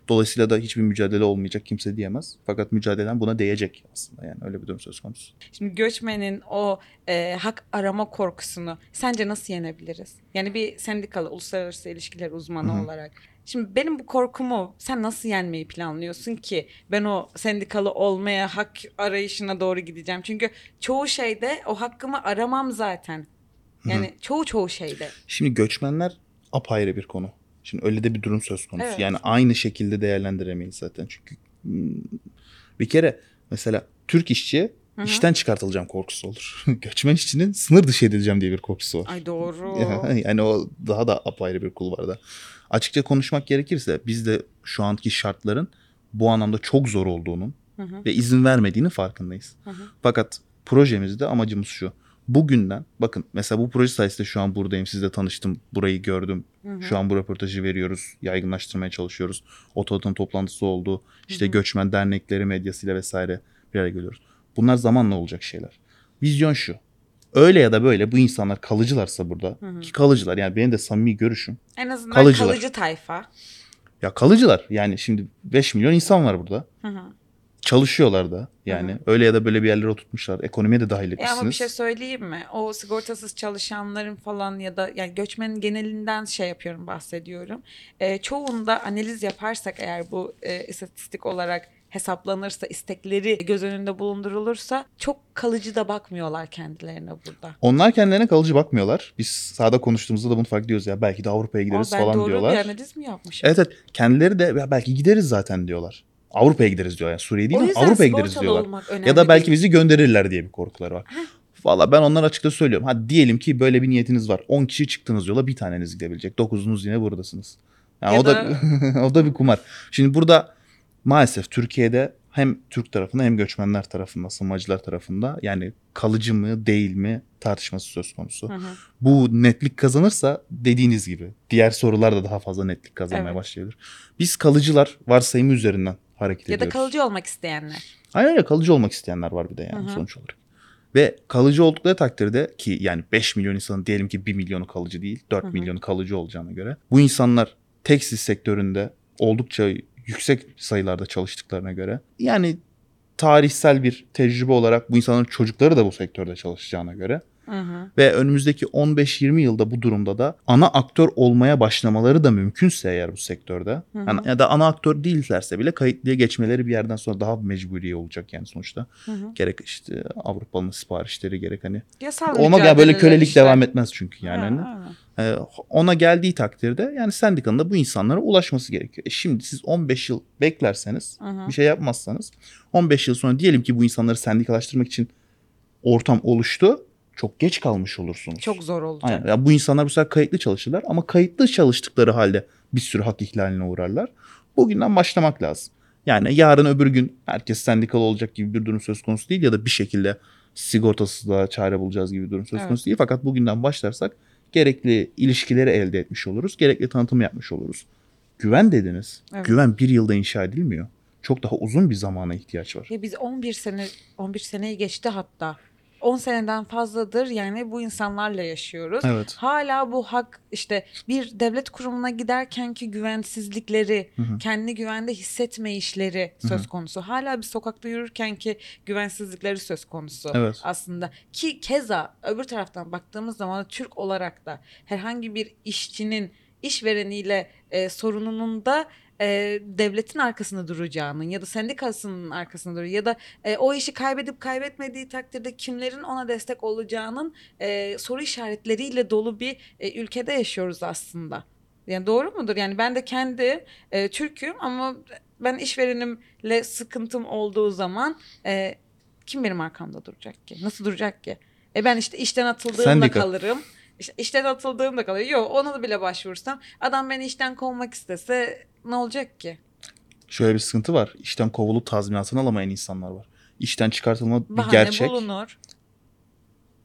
Speaker 1: Dolayısıyla da hiçbir mücadele olmayacak kimse diyemez. Fakat mücadelen buna değecek aslında. Yani öyle bir durum söz konusu.
Speaker 2: Şimdi göçmenin o e, hak arama korkusunu sence nasıl yenebiliriz? Yani bir sendikalı, uluslararası ilişkiler uzmanı
Speaker 1: Hı hı.
Speaker 2: olarak. Şimdi benim bu korkumu sen nasıl yenmeyi planlıyorsun ki ben o sendikalı olmaya, hak arayışına doğru gideceğim? Çünkü çoğu şeyde o hakkımı aramam zaten. Yani çoğu çoğu şeyde.
Speaker 1: Şimdi göçmenler apayrı bir konu. Şimdi öyle de bir durum söz konusu.
Speaker 2: Evet.
Speaker 1: Yani aynı şekilde değerlendiremeyiz zaten. Çünkü hmm, bir kere mesela Türk işçi
Speaker 2: Hı hı.
Speaker 1: işten çıkartılacağım korkusu olur. Göçmen işçinin sınır dışı edileceğim diye bir korkusu var.
Speaker 2: Ay doğru.
Speaker 1: yani o daha da apayrı bir kulvarda. Açıkça konuşmak gerekirse biz de şu anki şartların bu anlamda çok zor olduğunun
Speaker 2: Hı hı.
Speaker 1: ve izin vermediğini farkındayız.
Speaker 2: Hı hı.
Speaker 1: Fakat projemizde amacımız şu. Bugünden bakın mesela bu proje sayesinde şu an buradayım. Sizle tanıştım. Burayı gördüm.
Speaker 2: Hı hı.
Speaker 1: Şu an bu röportajı veriyoruz. Yaygınlaştırmaya çalışıyoruz. Otoatım toplantısı oldu. İşte
Speaker 2: Hı hı.
Speaker 1: göçmen dernekleri medyasıyla vesaire bir araya geliyoruz. Bunlar zamanla olacak şeyler. Vizyon şu. Öyle ya da böyle bu insanlar kalıcılarsa burada
Speaker 2: Hı hı.
Speaker 1: ki kalıcılar yani benim de samimi görüşüm.
Speaker 2: En azından
Speaker 1: Kalıcılar.
Speaker 2: kalıcı tayfa.
Speaker 1: Ya kalıcılar yani şimdi 5 milyon insan var burada.
Speaker 2: Hı hı.
Speaker 1: Çalışıyorlar da yani
Speaker 2: Hı
Speaker 1: öyle ya da böyle bir yerlere oturtmuşlar. Ekonomiye de dahil
Speaker 2: E
Speaker 1: etmişsiniz.
Speaker 2: ama bir şey söyleyeyim mi? O sigortasız çalışanların falan ya da yani göçmenin genelinden şey yapıyorum bahsediyorum. E, çoğunda analiz yaparsak eğer bu e, istatistik olarak hesaplanırsa, istekleri göz önünde bulundurulursa çok kalıcı da bakmıyorlar kendilerine burada.
Speaker 1: Onlar kendilerine kalıcı bakmıyorlar. Biz sahada konuştuğumuzda da bunu fark ediyoruz ya. Belki de Avrupa'ya gideriz
Speaker 2: Ama ben
Speaker 1: falan
Speaker 2: doğru
Speaker 1: diyorlar.
Speaker 2: bir analiz mi yapmışım?
Speaker 1: Evet evet. Kendileri de "Ya belki gideriz zaten diyorlar. Avrupa'ya gideriz diyorlar. Yani Suriye değil
Speaker 2: o
Speaker 1: ama
Speaker 2: yüzden
Speaker 1: Avrupa'ya gideriz diyorlar.
Speaker 2: olmak önemli
Speaker 1: Ya da belki
Speaker 2: değil.
Speaker 1: bizi gönderirler diye bir korkuları var. Valla ben onlara açıkça söylüyorum. Hadi diyelim ki böyle bir niyetiniz var. 10 kişi çıktınız yola bir taneniz gidebilecek. 9'unuz yine buradasınız. Yani
Speaker 2: Ya
Speaker 1: o da, o da bir kumar. Şimdi burada maalesef Türkiye'de hem Türk tarafında hem göçmenler tarafında, sığınmacılar tarafında yani kalıcı mı değil mi tartışması söz konusu.
Speaker 2: Hı hı.
Speaker 1: Bu netlik kazanırsa dediğiniz gibi diğer sorular da daha fazla netlik kazanmaya
Speaker 2: Evet.
Speaker 1: başlayabilir. Biz kalıcılar varsayımı üzerinden hareket
Speaker 2: Ya
Speaker 1: ediyoruz.
Speaker 2: da kalıcı olmak isteyenler.
Speaker 1: Aynen öyle kalıcı olmak isteyenler var bir de yani
Speaker 2: Hı hı.
Speaker 1: sonuç olarak. Ve kalıcı oldukları takdirde ki yani 5 milyon insanın diyelim ki 1 milyonu kalıcı değil 4
Speaker 2: Hı hı.
Speaker 1: milyonu kalıcı olacağına göre bu insanlar tekstil sektöründe oldukça yüksek sayılarda çalıştıklarına göre yani tarihsel bir tecrübe olarak bu insanların çocukları da bu sektörde çalışacağına göre
Speaker 2: Hı.
Speaker 1: ve önümüzdeki 15-20 yılda bu durumda da ana aktör olmaya başlamaları da mümkünse eğer bu sektörde
Speaker 2: Hı hı.
Speaker 1: yani ya da ana aktör değillerse bile kayıtlıya geçmeleri bir yerden sonra daha mecburi olacak yani sonuçta.
Speaker 2: Hı hı.
Speaker 1: Gerek işte Avrupa'nın siparişleri gerek hani.
Speaker 2: Yasal
Speaker 1: Olmak ya böyle kölelik
Speaker 2: işte.
Speaker 1: devam etmez çünkü yani.
Speaker 2: Ha,
Speaker 1: hani.
Speaker 2: ha.
Speaker 1: E, ona geldiği takdirde yani sendikanın da bu insanlara ulaşması gerekiyor. E şimdi siz 15 yıl beklerseniz
Speaker 2: hı.
Speaker 1: bir şey yapmazsanız 15 yıl sonra diyelim ki bu insanları sendikalaştırmak için ortam oluştu. Çok geç kalmış olursunuz.
Speaker 2: Çok zor olacak.
Speaker 1: Aynen. Ya bu insanlar bu sefer kayıtlı çalışırlar ama kayıtlı çalıştıkları halde bir sürü hak ihlaline uğrarlar. Bugünden başlamak lazım. Yani yarın öbür gün herkes sendikalı olacak gibi bir durum söz konusu değil ya da bir şekilde sigortasız da çare bulacağız gibi bir durum söz
Speaker 2: Evet.
Speaker 1: konusu değil. Fakat bugünden başlarsak gerekli ilişkileri elde etmiş oluruz. Gerekli tanıtım yapmış oluruz. Güven dediniz.
Speaker 2: Evet.
Speaker 1: Güven bir yılda inşa edilmiyor. Çok daha uzun bir zamana ihtiyaç var.
Speaker 2: Ya biz 11 sene 11 seneyi geçti hatta. 10 seneden fazladır yani bu insanlarla yaşıyoruz.
Speaker 1: Evet.
Speaker 2: Hala bu hak işte bir devlet kurumuna giderkenki güvensizlikleri,
Speaker 1: Hı hı.
Speaker 2: kendi güvende hissetme işleri söz konusu. Hala bir sokakta yürürkenki güvensizlikleri söz konusu
Speaker 1: Evet.
Speaker 2: aslında. Ki keza öbür taraftan baktığımız zaman Türk olarak da herhangi bir işçinin işvereniyle e, sorununun da e, devletin arkasında duracağının ya da sendikasının arkasında duracağını ya da e, o işi kaybedip kaybetmediği takdirde kimlerin ona destek olacağının e, soru işaretleriyle dolu bir e, ülkede yaşıyoruz aslında. Yani doğru mudur? Yani ben de kendi e, Türk'üm ama ben işverenimle sıkıntım olduğu zaman e, kim benim arkamda duracak ki? Nasıl duracak ki? E ben işte işten atıldığımda
Speaker 1: Sendika.
Speaker 2: kalırım. İşte işten atıldığımda kalır. Yok ona da bile başvursam adam beni işten kovmak istese ne olacak ki?
Speaker 1: Şöyle bir sıkıntı var. İşten kovulup tazminatını alamayan insanlar var. İşten çıkartılma bir
Speaker 2: Bahane
Speaker 1: gerçek.
Speaker 2: bulunur.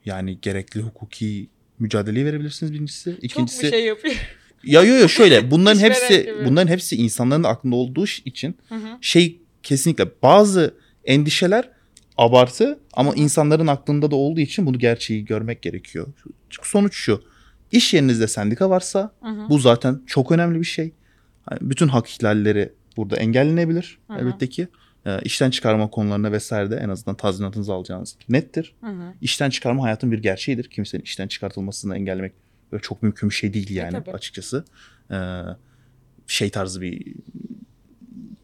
Speaker 1: Yani gerekli hukuki mücadeleyi verebilirsiniz birincisi.
Speaker 2: Çok
Speaker 1: İkincisi
Speaker 2: bir şey yapıyor.
Speaker 1: ya yo yo şöyle bunların hepsi
Speaker 2: gibi.
Speaker 1: bunların hepsi insanların da aklında olduğu için
Speaker 2: Hı hı.
Speaker 1: şey kesinlikle bazı endişeler abartı ama
Speaker 2: Hı hı.
Speaker 1: insanların aklında da olduğu için bunu gerçeği görmek gerekiyor. Sonuç şu. İş yerinizde sendika varsa
Speaker 2: Hı hı.
Speaker 1: bu zaten çok önemli bir şey. Hani bütün hak ihlalleri burada engellenebilir
Speaker 2: Hı hı.
Speaker 1: elbette ki. Ee, işten çıkarma konularına vesaire de en azından tazminatınızı alacağınız nettir.
Speaker 2: Hı hı.
Speaker 1: İşten çıkarma hayatın bir gerçeğidir. Kimsenin işten çıkartılmasını engellemek böyle çok mümkün bir şey değil yani
Speaker 2: tabii.
Speaker 1: açıkçası. Ee, şey tarzı bir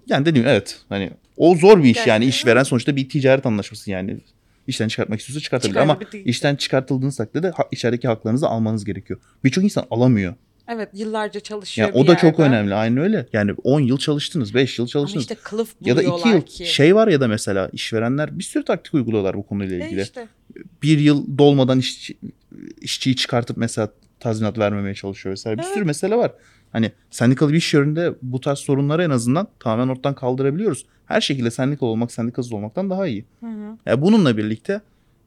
Speaker 1: yani dediğim evet hani o zor bir iş yani
Speaker 2: Gerçekten.
Speaker 1: işveren sonuçta bir ticaret anlaşması yani işten çıkartmak istiyorsa çıkartabilir ama
Speaker 2: Çıkartabilir.
Speaker 1: işten çıkartıldığınız takdirde ha- içerideki haklarınızı almanız gerekiyor. Birçok insan alamıyor.
Speaker 2: Evet yıllarca çalışıyor
Speaker 1: Yani
Speaker 2: bir
Speaker 1: o da çok
Speaker 2: yerde.
Speaker 1: önemli. Aynı öyle. Yani 10 yıl çalıştınız, 5 yıl
Speaker 2: Ama
Speaker 1: çalıştınız.
Speaker 2: işte kılıf
Speaker 1: ya da 2
Speaker 2: buluyorlar
Speaker 1: yıl.
Speaker 2: ki.
Speaker 1: Şey var ya da mesela işverenler bir sürü taktik uyguluyorlar bu konuyla
Speaker 2: E
Speaker 1: ilgili.
Speaker 2: işte.
Speaker 1: Bir yıl dolmadan işçi, işçiyi çıkartıp mesela tazminat vermemeye çalışıyor vesaire. Bir
Speaker 2: Evet.
Speaker 1: sürü mesele var. Hani sendikalı bir iş yerinde bu tarz sorunları en azından tamamen ortadan kaldırabiliyoruz. Her şekilde sendikalı olmak sendikasız olmaktan daha iyi.
Speaker 2: Hı hı.
Speaker 1: Yani bununla birlikte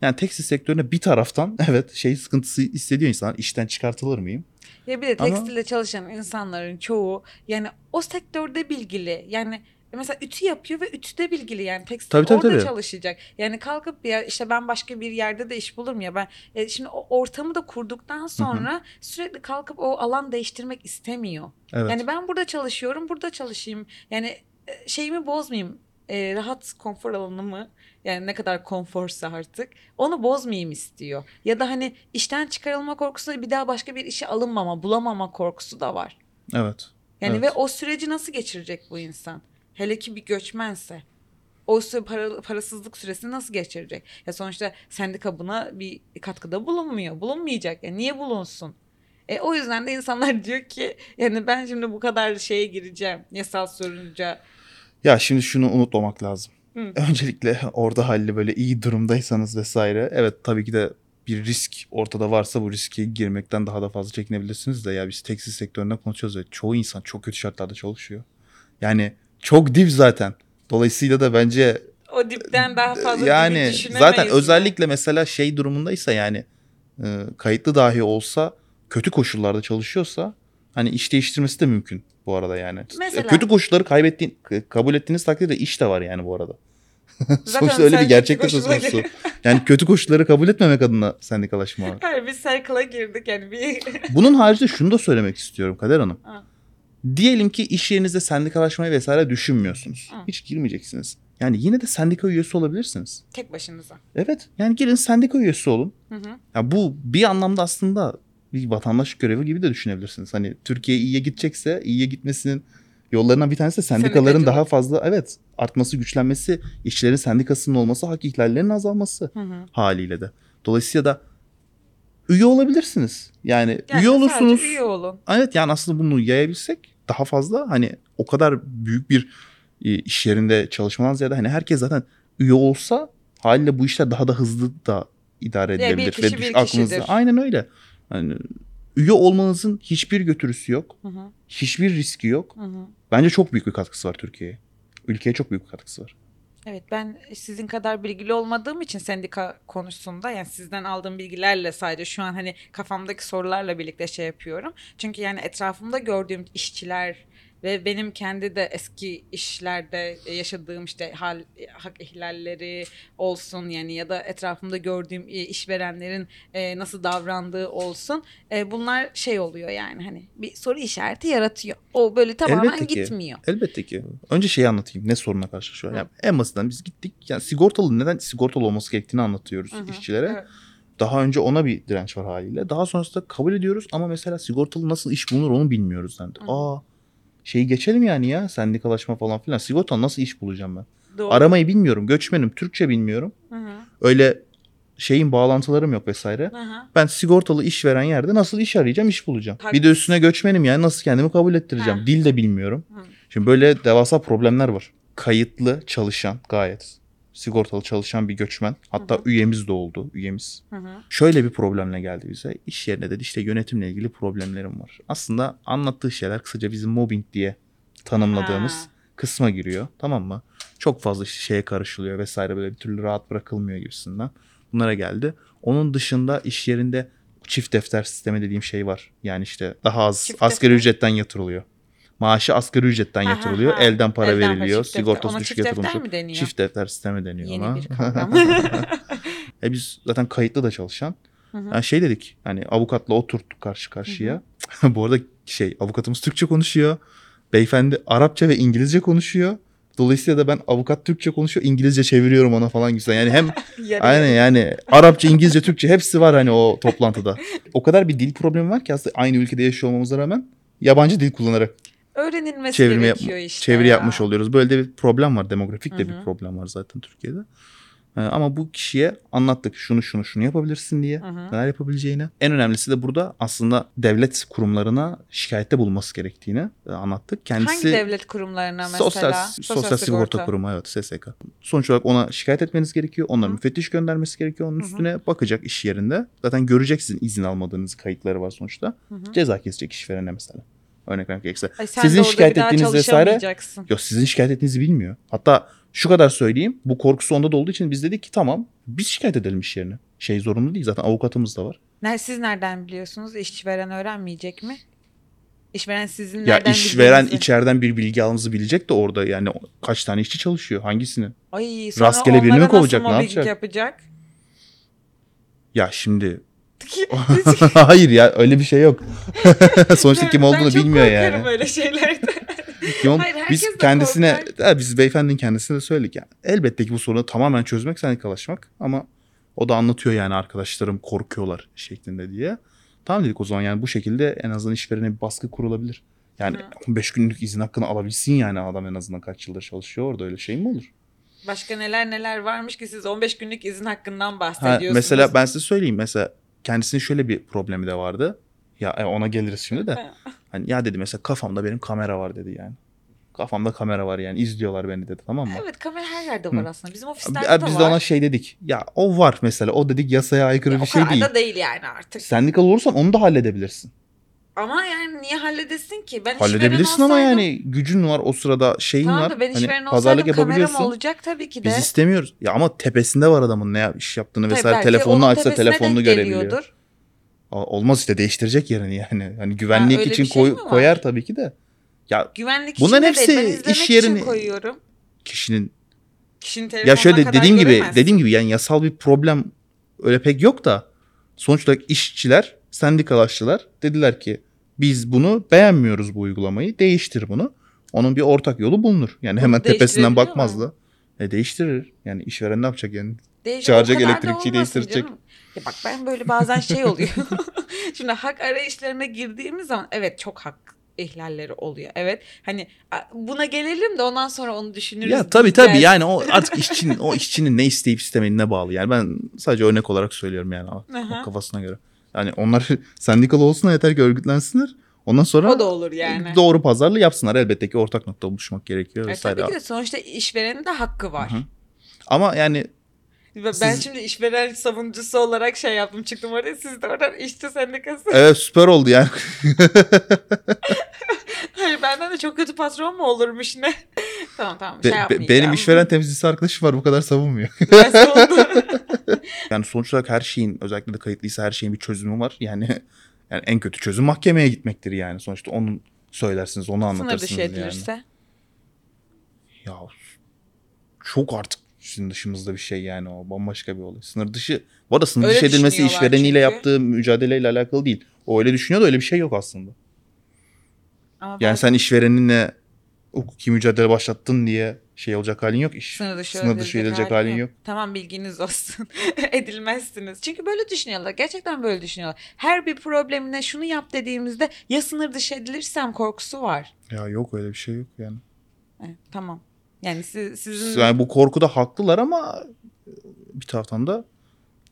Speaker 1: yani tekstil sektörüne bir taraftan evet şey sıkıntısı hissediyor insan. İşten çıkartılır mıyım?
Speaker 2: Ya bir de
Speaker 1: Ama-
Speaker 2: tekstilde çalışan insanların çoğu yani o sektörde bilgili. Yani mesela ütü yapıyor ve ütüde bilgili yani tekstil
Speaker 1: Tabii, tabii,
Speaker 2: orada
Speaker 1: tabii.
Speaker 2: çalışacak. Yani kalkıp ya işte ben başka bir yerde de iş bulurum ya ben e, şimdi o ortamı da kurduktan sonra sürekli kalkıp o alan değiştirmek istemiyor.
Speaker 1: Evet.
Speaker 2: Yani ben burada çalışıyorum, burada çalışayım. Yani e, şeyimi bozmayayım. E, rahat konfor alanımı yani ne kadar konforsa artık onu bozmayayım istiyor. Ya da hani işten çıkarılma korkusu bir daha başka bir işe alınmama, bulamama korkusu da var.
Speaker 1: evet.
Speaker 2: Yani
Speaker 1: Evet.
Speaker 2: ve o süreci nasıl geçirecek bu insan? Hele ki bir göçmense. O para, parasızlık süresini nasıl geçirecek? Ya sonuçta sendika buna bir katkıda bulunmuyor. Bulunmayacak. Ya niye bulunsun? E, o yüzden de insanlar diyor ki yani ben şimdi bu kadar şeye gireceğim. Yasal sorunca.
Speaker 1: Ya şimdi şunu unutmamak lazım.
Speaker 2: Hı.
Speaker 1: Öncelikle orada halli böyle iyi durumdaysanız vesaire. Evet tabii ki de bir risk ortada varsa bu riske girmekten daha da fazla çekinebilirsiniz de ya biz tekstil sektöründen konuşuyoruz ve çoğu insan çok kötü şartlarda çalışıyor. Yani çok dip zaten. Dolayısıyla da bence
Speaker 2: O dipten daha fazla
Speaker 1: yani zaten özellikle mesela şey durumundaysa yani e, kayıtlı dahi olsa kötü koşullarda çalışıyorsa hani iş değiştirmesi de mümkün bu arada yani.
Speaker 2: Mesela-
Speaker 1: Kötü koşulları kaybettiğin kabul ettiğiniz takdirde iş de var yani bu arada. Sonuçta öyle bir
Speaker 2: sen
Speaker 1: gerçek de
Speaker 2: kötü
Speaker 1: söz konusu. Yani kötü koşulları kabul etmemek adına sendikalaşma var.
Speaker 2: Hayır biz circle'a girdik yani bir...
Speaker 1: Bunun haricinde şunu da söylemek istiyorum Kader Hanım.
Speaker 2: Ha.
Speaker 1: Diyelim ki iş yerinizde sendikalaşmayı vesaire düşünmüyorsunuz.
Speaker 2: Hı.
Speaker 1: Hiç girmeyeceksiniz. Yani yine de sendika üyesi olabilirsiniz.
Speaker 2: Tek başınıza.
Speaker 1: Evet. Yani girin sendika üyesi olun.
Speaker 2: Hı hı.
Speaker 1: Ya bu bir anlamda aslında bir vatandaş görevi gibi de düşünebilirsiniz. Hani Türkiye iyiye gidecekse iyiye gitmesinin yollarından bir tanesi de sendikaların
Speaker 2: Sendikacılık.
Speaker 1: daha fazla evet artması, güçlenmesi, işçilerin sendikasının olması, hak ihlallerinin azalması
Speaker 2: Hı hı.
Speaker 1: haliyle de. Dolayısıyla da üye olabilirsiniz. Yani,
Speaker 2: Yani
Speaker 1: üye olursunuz.
Speaker 2: üye olun.
Speaker 1: Evet yani aslında bunu yayabilsek daha fazla hani o kadar büyük bir e, iş yerinde çalışmadan ziyade hani herkes zaten üye olsa haliyle bu işler daha da hızlı da idare
Speaker 2: Ya bir
Speaker 1: edilebilir.
Speaker 2: kişi
Speaker 1: Ve
Speaker 2: bir
Speaker 1: aklınızda
Speaker 2: kişidir.
Speaker 1: aynen öyle. Yani üye olmanızın hiçbir götürüsü yok.
Speaker 2: Hı hı,
Speaker 1: Hiçbir riski yok.
Speaker 2: hı hı.
Speaker 1: Bence çok büyük bir katkısı var Türkiye'ye. Ülkeye çok büyük bir katkısı var.
Speaker 2: Evet ben sizin kadar bilgili olmadığım için sendika konusunda yani sizden aldığım bilgilerle sadece şu an hani kafamdaki sorularla birlikte şey yapıyorum. Çünkü yani etrafımda gördüğüm işçiler ve benim kendi de eski işlerde yaşadığım işte hal, hak ihlalleri olsun yani ya da etrafımda gördüğüm e, işverenlerin e, nasıl davrandığı olsun e, bunlar şey oluyor yani hani bir soru işareti yaratıyor. O böyle tamamen
Speaker 1: Elbette ki.
Speaker 2: gitmiyor.
Speaker 1: Elbette ki. Önce şeyi anlatayım. Ne soruna karşı şu an. Yani en basitinden biz gittik. Yani sigortalı neden sigortalı olması gerektiğini anlatıyoruz
Speaker 2: Hı hı,
Speaker 1: işçilere.
Speaker 2: evet.
Speaker 1: Daha önce ona bir direnç var haliyle. Daha sonrasında kabul ediyoruz ama mesela sigortalı nasıl iş bulunur onu bilmiyoruz
Speaker 2: hı.
Speaker 1: Aa şeyi geçelim yani ya sendikalaşma falan filan. Sigortalı nasıl iş bulacağım ben?
Speaker 2: Doğru.
Speaker 1: Aramayı bilmiyorum. Göçmenim. Türkçe bilmiyorum.
Speaker 2: Hı hı,
Speaker 1: Öyle şeyin bağlantılarım yok vesaire.
Speaker 2: hı hı.
Speaker 1: Ben sigortalı iş veren yerde nasıl iş arayacağım, iş bulacağım. Bir de üstüne göçmenim yani nasıl kendimi kabul ettireceğim.
Speaker 2: Ha.
Speaker 1: Dil de bilmiyorum.
Speaker 2: Hı.
Speaker 1: Şimdi böyle devasa problemler var. Kayıtlı çalışan gayet sigortalı çalışan bir göçmen. Hatta
Speaker 2: Hı hı.
Speaker 1: üyemiz de oldu. Üyemiz.
Speaker 2: Hı hı.
Speaker 1: Şöyle bir problemle geldi bize. İş yerine dedi işte yönetimle ilgili problemlerim var. Aslında anlattığı şeyler kısaca bizim mobbing diye tanımladığımız
Speaker 2: Ha.
Speaker 1: kısma giriyor. Tamam mı? Çok fazla işte şeye karışılıyor vesaire böyle bir türlü rahat bırakılmıyor gibisinden. Bunlara geldi. Onun dışında iş yerinde çift defter sistemi dediğim şey var. Yani işte daha az
Speaker 2: Çift
Speaker 1: asgari
Speaker 2: defter?
Speaker 1: ücretten yatırılıyor. Maaşı asgari ücretten
Speaker 2: Ha, ha,
Speaker 1: yatırılıyor.
Speaker 2: ha.
Speaker 1: Elden para
Speaker 2: Elden
Speaker 1: veriliyor.
Speaker 2: çift defter.
Speaker 1: Sigortası
Speaker 2: Ona
Speaker 1: düşük
Speaker 2: çift defter
Speaker 1: yatırılmış.
Speaker 2: mi deniyor?
Speaker 1: Çift defter sistemi deniyor
Speaker 2: Yeni
Speaker 1: ona.
Speaker 2: bir kavram.
Speaker 1: e biz zaten kayıtlı da çalışan.
Speaker 2: Hı hı.
Speaker 1: Yani şey dedik hani avukatla oturttuk karşı karşıya. Bu arada şey avukatımız Türkçe konuşuyor. Beyefendi Arapça ve İngilizce konuşuyor. Dolayısıyla da ben avukat Türkçe konuşuyor, İngilizce çeviriyorum ona falan güzel. Yani hem aynen yani Arapça, İngilizce, Türkçe hepsi var hani o toplantıda. O kadar bir dil problemi var ki aslında aynı ülkede yaşıyor olmamıza rağmen yabancı dil kullanarak
Speaker 2: Öğrenilmesi
Speaker 1: çevirme
Speaker 2: gerekiyor
Speaker 1: yapma,
Speaker 2: işte
Speaker 1: çeviri
Speaker 2: ya.
Speaker 1: yapmış oluyoruz. Böyle de bir problem var. Demografik de
Speaker 2: Hı hı.
Speaker 1: bir problem var zaten Türkiye'de. Ee, ama bu kişiye anlattık şunu şunu şunu yapabilirsin diye.
Speaker 2: Hı hı.
Speaker 1: Neler yapabileceğini. En önemlisi de burada aslında devlet kurumlarına şikayette bulunması gerektiğini e, anlattık. Kendisi
Speaker 2: Hangi devlet kurumlarına mesela?
Speaker 1: Sosyal, sosyal, sigorta. kurumu evet SSK. Sonuç olarak ona şikayet etmeniz gerekiyor. Onlara
Speaker 2: Hı.
Speaker 1: müfettiş göndermesi gerekiyor. Onun
Speaker 2: Hı hı.
Speaker 1: üstüne bakacak iş yerinde. Zaten görecek sizin izin almadığınız kayıtları var sonuçta.
Speaker 2: Hı hı.
Speaker 1: Ceza kesecek işverene mesela. Örnek vermek gerekirse.
Speaker 2: Ay sen
Speaker 1: Sizin
Speaker 2: de
Speaker 1: şikayet ettiğiniz vesaire-. Yok sizin şikayet ettiğinizi bilmiyor. Hatta şu kadar söyleyeyim. Bu korkusu onda da olduğu için biz dedik ki tamam biz şikayet edelim iş yerine. Şey zorunlu değil zaten avukatımız da var.
Speaker 2: Ne, siz nereden biliyorsunuz? İşveren öğrenmeyecek mi? İşveren sizin
Speaker 1: Ya
Speaker 2: nereden
Speaker 1: işveren
Speaker 2: bildiğinizi-
Speaker 1: içeriden bir bilgi almanızı bilecek de orada yani kaç tane işçi çalışıyor hangisini?
Speaker 2: Ay, sonra
Speaker 1: rastgele birini kovacak, ne yapacak?
Speaker 2: yapacak?
Speaker 1: Ya şimdi hayır ya öyle bir şey yok. Sonuçta kim
Speaker 2: Ben
Speaker 1: olduğunu
Speaker 2: çok
Speaker 1: bilmiyor
Speaker 2: korkarım
Speaker 1: yani.
Speaker 2: öyle şeylerden.
Speaker 1: Kim ol-
Speaker 2: Hayır,
Speaker 1: biz kendisine. Ha, biz beyefendinin kendisine de söyledik yani. Elbette ki bu sorunu tamamen çözmek sendikalaşmak ama o da anlatıyor yani arkadaşlarım korkuyorlar şeklinde diye. Tamam dedik o zaman yani bu şekilde en azından işverene bir baskı kurulabilir. Yani
Speaker 2: Hı.
Speaker 1: 15 günlük izin hakkını alabilsin yani adam en azından kaç yıldır çalışıyor orada öyle şey mi olur?
Speaker 2: Başka neler neler varmış ki siz 15 günlük izin hakkından
Speaker 1: Ha,
Speaker 2: bahsediyorsunuz.
Speaker 1: mesela ben size söyleyeyim mesela kendisinin şöyle bir problemi de vardı. Ya e, ona geliriz şimdi de. Hani ya dedi mesela kafamda benim kamera var dedi yani. Kafamda kamera var yani izliyorlar beni dedi tamam mı?
Speaker 2: Evet kamera her yerde
Speaker 1: Hı.
Speaker 2: var aslında. Bizim ofislerde de
Speaker 1: Biz
Speaker 2: var.
Speaker 1: de ona şey dedik. Ya o var mesela. O dedik yasaya aykırı
Speaker 2: Ya
Speaker 1: bir
Speaker 2: o
Speaker 1: şey
Speaker 2: kadar
Speaker 1: değil.
Speaker 2: da değil yani artık.
Speaker 1: Sendikal olursan onu da halledebilirsin.
Speaker 2: Ama yani niye halledesin ki? Ben
Speaker 1: Halledebilirsin ama
Speaker 2: olsaydım-
Speaker 1: yani gücün var o sırada şeyin
Speaker 2: Tamam
Speaker 1: var.
Speaker 2: da ben
Speaker 1: Hani pazarlık
Speaker 2: olsaydım kameram
Speaker 1: yapabiliyorsun.
Speaker 2: olacak tabii ki de.
Speaker 1: Biz istemiyoruz. Ya ama tepesinde var adamın ne iş yaptığını
Speaker 2: Tabii
Speaker 1: vesaire. Telefonunu
Speaker 2: onun
Speaker 1: açsa telefonunu görebiliyor.
Speaker 2: geliyordur.
Speaker 1: Olmaz işte değiştirecek yerini yani. Hani güvenlik
Speaker 2: öyle
Speaker 1: için
Speaker 2: şey
Speaker 1: koy- koyar tabii ki de. Ya
Speaker 2: Güvenlik
Speaker 1: Bunların
Speaker 2: için de değil. Ben
Speaker 1: hepsi iş
Speaker 2: için
Speaker 1: yerini-
Speaker 2: koyuyorum.
Speaker 1: kişinin
Speaker 2: Kişinin
Speaker 1: ya şöyle dediğim gibi dediğim gibi yani yasal bir problem öyle pek yok da sonuç olarak işçiler, sendikalaşçılar dediler ki biz bunu beğenmiyoruz bu uygulamayı. Değiştir bunu. Onun bir ortak yolu bulunur. Yani
Speaker 2: Bunu
Speaker 1: hemen tepesinden
Speaker 2: değiştirebiliyor
Speaker 1: bakmaz
Speaker 2: mu?
Speaker 1: da. E değiştirir. Yani işveren ne yapacak yani?
Speaker 2: Değiş-
Speaker 1: Çağıracak elektrikçiyi
Speaker 2: olmasın
Speaker 1: değiştirecek.
Speaker 2: canım. Ya bak ben böyle bazen şey oluyor. Şimdi hak arayışlarına girdiğimiz zaman evet çok hak ihlalleri oluyor. Evet hani buna gelelim de ondan sonra onu düşünürüz.
Speaker 1: Ya tabii tabii
Speaker 2: diyeceğiz.
Speaker 1: yani o artık işçinin o işçinin ne isteyip istemediğine bağlı. Yani ben sadece örnek olarak söylüyorum yani o kafasına göre. Yani onlar sendikalı olsun yeter ki örgütlensinler. Ondan sonra
Speaker 2: O da olur yani.
Speaker 1: doğru pazarlığı yapsınlar. Elbette ki ortak nokta buluşmak gerekiyor
Speaker 2: E,
Speaker 1: vesaire.
Speaker 2: tabii ki de sonuçta işverenin de hakkı var.
Speaker 1: Hı hı. Ama yani
Speaker 2: Ben
Speaker 1: Siz-
Speaker 2: şimdi işveren savunucusu olarak şey yaptım çıktım oraya. Siz de oradan işçi sendikası.
Speaker 1: evet süper oldu yani.
Speaker 2: Hayır benden de çok kötü patron mu olurmuş ne? tamam tamam
Speaker 1: Be-
Speaker 2: şey
Speaker 1: be-
Speaker 2: yapmayacağım.
Speaker 1: benim işveren temsilcisi arkadaşım var bu kadar savunmuyor.
Speaker 2: Nasıl oldu?
Speaker 1: Yani sonuç olarak her şeyin özellikle de kayıtlıysa her şeyin bir çözümü var. Yani yani en kötü çözüm mahkemeye gitmektir yani. Sonuçta onu söylersiniz, onu
Speaker 2: Sınır
Speaker 1: anlatırsınız
Speaker 2: dışı
Speaker 1: yani.
Speaker 2: edilirse.
Speaker 1: Ya çok artık sizin dışımızda bir şey yani o bambaşka bir olay. Sınır dışı. Bu arada sınır
Speaker 2: Öyle
Speaker 1: dışı edilmesi işvereniyle
Speaker 2: çünkü.
Speaker 1: yaptığı mücadeleyle alakalı değil. O öyle düşünüyor da öyle bir şey yok aslında.
Speaker 2: Ama
Speaker 1: Yani sen işvereninle hukuki mücadele başlattın diye şey olacak halin yok. İş,
Speaker 2: sınır dışı,
Speaker 1: sınır dışı edilecek halin yok.
Speaker 2: Tamam bilginiz olsun. Edilmezsiniz. Çünkü böyle düşünüyorlar. Gerçekten böyle düşünüyorlar. Her bir problemine şunu yap dediğimizde ya sınır dışı edilirsem korkusu var.
Speaker 1: Ya yok öyle bir şey yok yani.
Speaker 2: Evet, tamam. Yani siz, sizin
Speaker 1: Yani bu korkuda haklılar ama bir taraftan da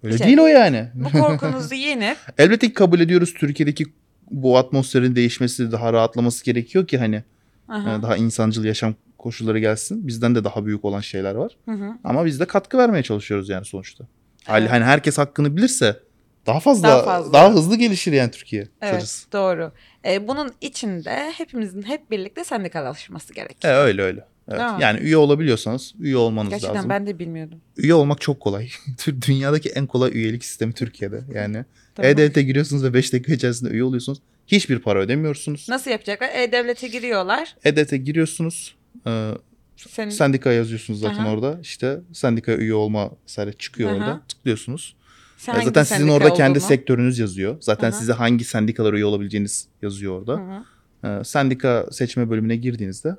Speaker 1: öyle
Speaker 2: İşte-
Speaker 1: değil o yani.
Speaker 2: bu korkunuzu yenip
Speaker 1: Elbette ki kabul ediyoruz Türkiye'deki bu atmosferin değişmesi, daha rahatlaması gerekiyor ki hani
Speaker 2: Aha,
Speaker 1: e, daha insancıl yaşam koşulları gelsin. Bizden de daha büyük olan şeyler var.
Speaker 2: hı hı.
Speaker 1: Ama biz de katkı vermeye çalışıyoruz yani sonuçta.
Speaker 2: Evet.
Speaker 1: Hani herkes hakkını bilirse daha fazla
Speaker 2: Daha
Speaker 1: daha,
Speaker 2: fazla.
Speaker 1: hızlı gelişir yani Türkiye.
Speaker 2: Evet
Speaker 1: kısacası.
Speaker 2: doğru. Ee, bunun içinde hepimizin hep birlikte sendikalaşması
Speaker 1: E,
Speaker 2: gerekiyor.
Speaker 1: öyle öyle. Evet. Yani üye olabiliyorsanız üye olmanız
Speaker 2: Gerçekten
Speaker 1: lazım.
Speaker 2: ben de bilmiyordum.
Speaker 1: Üye olmak çok kolay. Dünyadaki en kolay üyelik sistemi Türkiye'de. Yani
Speaker 2: Tamam.
Speaker 1: E-Devlet'e giriyorsunuz ve 5 dakika içerisinde üye oluyorsunuz. Hiçbir para ödemiyorsunuz.
Speaker 2: Nasıl yapacaklar? E-Devlet'e giriyorlar.
Speaker 1: E-Devlet'e giriyorsunuz. E,
Speaker 2: Senin...
Speaker 1: sendika yazıyorsunuz zaten
Speaker 2: Aha.
Speaker 1: orada. İşte sendikaya üye olma vesaire çıkıyor
Speaker 2: Aha.
Speaker 1: orada. Tıklıyorsunuz.
Speaker 2: sen
Speaker 1: E, zaten sizin
Speaker 2: sendika
Speaker 1: orada kendi
Speaker 2: olduğunu-
Speaker 1: sektörünüz yazıyor. Zaten
Speaker 2: Aha.
Speaker 1: size hangi sendikalara üye olabileceğiniz yazıyor orada. E, sendika seçme bölümüne girdiğinizde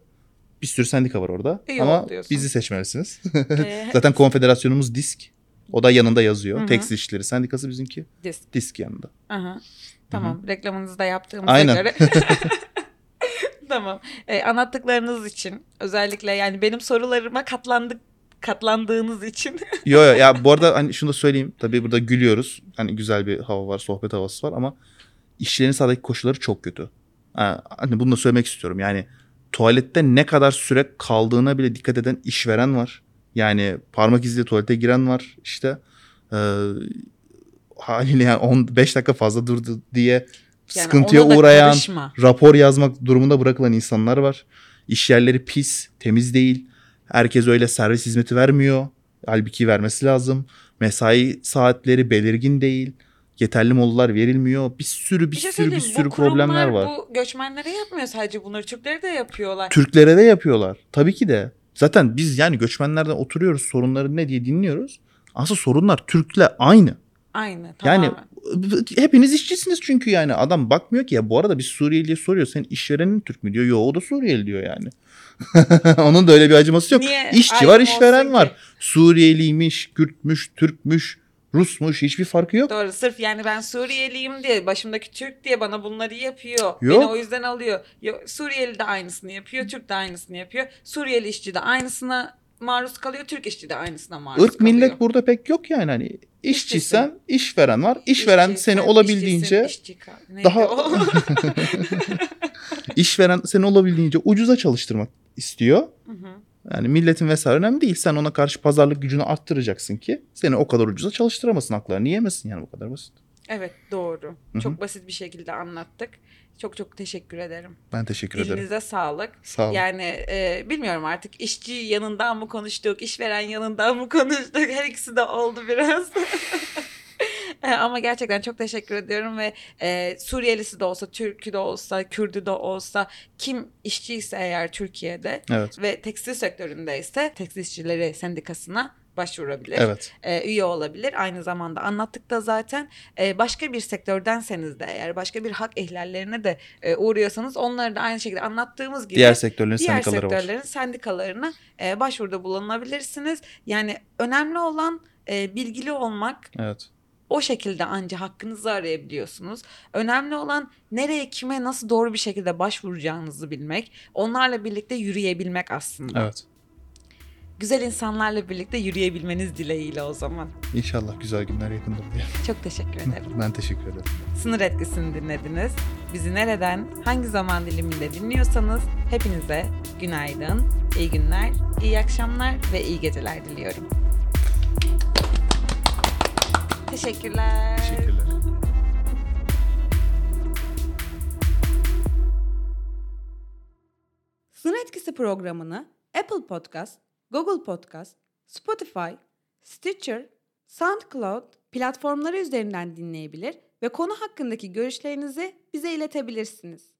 Speaker 1: bir sürü sendika var orada.
Speaker 2: Üye
Speaker 1: Ama bizi seçmelisiniz.
Speaker 2: Ee,
Speaker 1: zaten konfederasyonumuz DISK. O da yanında yazıyor.
Speaker 2: Hı hı.
Speaker 1: Tekstil İşçileri Sendikası bizimki.
Speaker 2: disk.
Speaker 1: DISK yanında.
Speaker 2: Aha. Tamam. Reklamınızı da yaptığımıza
Speaker 1: Aynen.
Speaker 2: göre. tamam. Ee, anlattıklarınız için özellikle yani benim sorularıma katlandık katlandığınız için
Speaker 1: Yo yo ya bu arada hani şunu da söyleyeyim. Tabii burada gülüyoruz. Hani güzel bir hava var, sohbet havası var ama işçilerin sahadaki koşulları çok kötü. Ha, hani bunu da söylemek istiyorum. Yani tuvalette ne kadar süre kaldığına bile dikkat eden işveren var. Yani parmak iziyle tuvalete giren var. İşte e, haliyle yani 15 dakika fazla durdu diye
Speaker 2: yani
Speaker 1: sıkıntıya uğrayan,
Speaker 2: karışma.
Speaker 1: rapor yazmak durumunda bırakılan insanlar var. İş yerleri pis, temiz değil. Herkes öyle servis hizmeti vermiyor. Halbuki vermesi lazım. Mesai saatleri belirgin değil. Yeterli molalar verilmiyor. Bir sürü bir,
Speaker 2: Bir şey
Speaker 1: sürü bir sürü
Speaker 2: bu
Speaker 1: problemler var.
Speaker 2: Bu göçmenlere yapmıyor sadece bunları. Türkleri de yapıyorlar.
Speaker 1: Türklere de yapıyorlar. Tabii ki de. Zaten biz yani göçmenlerden oturuyoruz sorunları ne diye dinliyoruz. Aslında sorunlar Türk'le aynı.
Speaker 2: Aynı
Speaker 1: Yani
Speaker 2: tamamen.
Speaker 1: hepiniz işçisiniz çünkü yani. Adam bakmıyor ki ya bu arada bir Suriyeli'ye soruyor. Senin işverenin Türk mü diyor. Yo o da Suriyeli diyor yani. Onun da öyle bir acıması yok.
Speaker 2: Niye
Speaker 1: İşçi
Speaker 2: ayrım
Speaker 1: var işveren var.
Speaker 2: ki?
Speaker 1: Suriyeliymiş, Kürtmüş, Türkmüş, Rusmuş hiçbir farkı yok.
Speaker 2: Doğru sırf yani ben Suriyeliyim diye başımdaki Türk diye bana bunları yapıyor. Beni
Speaker 1: Yok.
Speaker 2: o yüzden alıyor. Yo, Suriyeli de aynısını yapıyor. Türk de aynısını yapıyor. Suriyeli işçi de aynısına maruz kalıyor. Türk işçi de aynısına maruz
Speaker 1: Irk
Speaker 2: kalıyor.
Speaker 1: millet burada pek yok yani hani işçiysen işveren var. İşveren
Speaker 2: İşçiysen,
Speaker 1: seni olabildiğince
Speaker 2: işçi
Speaker 1: daha- işveren seni olabildiğince ucuza çalıştırmak istiyor.
Speaker 2: Hı hı.
Speaker 1: Yani milletin vesaire önemli değil. Sen ona karşı pazarlık gücünü arttıracaksın ki seni o kadar ucuza çalıştıramasın. Haklarını yemesin yani bu kadar basit.
Speaker 2: evet doğru.
Speaker 1: Hı hı.
Speaker 2: Çok basit bir şekilde anlattık. Çok çok teşekkür ederim.
Speaker 1: Ben teşekkür ederim.
Speaker 2: Dilinize sağlık.
Speaker 1: Sağ olun.
Speaker 2: Yani e, bilmiyorum artık işçi yanından mı konuştuk, işveren yanından mı konuştuk? Her ikisi de oldu biraz. E, Ama gerçekten çok teşekkür ediyorum ve e, Suriyelisi de olsa, Türk'ü de olsa, Kürdü de olsa kim işçiyse eğer Türkiye'de
Speaker 1: Evet.
Speaker 2: ve tekstil sektöründeyse tekstil işçileri sendikasına başvurabilir.
Speaker 1: Evet.
Speaker 2: e, üye olabilir. Aynı zamanda anlattık da zaten e, başka bir sektördenseniz de eğer başka bir hak ihlallerine de e, uğruyorsanız onları da aynı şekilde anlattığımız gibi
Speaker 1: Diğer sektörlerin
Speaker 2: diğer
Speaker 1: sendikaları var.
Speaker 2: sektörlerin sendikalarına e, başvuruda bulunabilirsiniz. Yani önemli olan e, bilgili olmak.
Speaker 1: Evet.
Speaker 2: O şekilde anca hakkınızı arayabiliyorsunuz. Önemli olan nereye kime nasıl doğru bir şekilde başvuracağınızı bilmek. Onlarla birlikte yürüyebilmek aslında.
Speaker 1: Evet.
Speaker 2: güzel insanlarla birlikte yürüyebilmeniz dileğiyle o zaman.
Speaker 1: İnşallah güzel günler yakındır diye.
Speaker 2: Çok teşekkür ederim.
Speaker 1: Ben teşekkür ederim.
Speaker 2: Sınır etkisini dinlediniz. Bizi nereden, hangi zaman diliminde dinliyorsanız hepinize günaydın, iyi günler, iyi akşamlar ve iyi geceler diliyorum. Teşekkürler.
Speaker 1: Teşekkürler.
Speaker 2: Sınır Etkisi programını Apple Podcast, Google Podcast, Spotify, Stitcher, SoundCloud platformları üzerinden dinleyebilir ve konu hakkındaki görüşlerinizi bize iletebilirsiniz.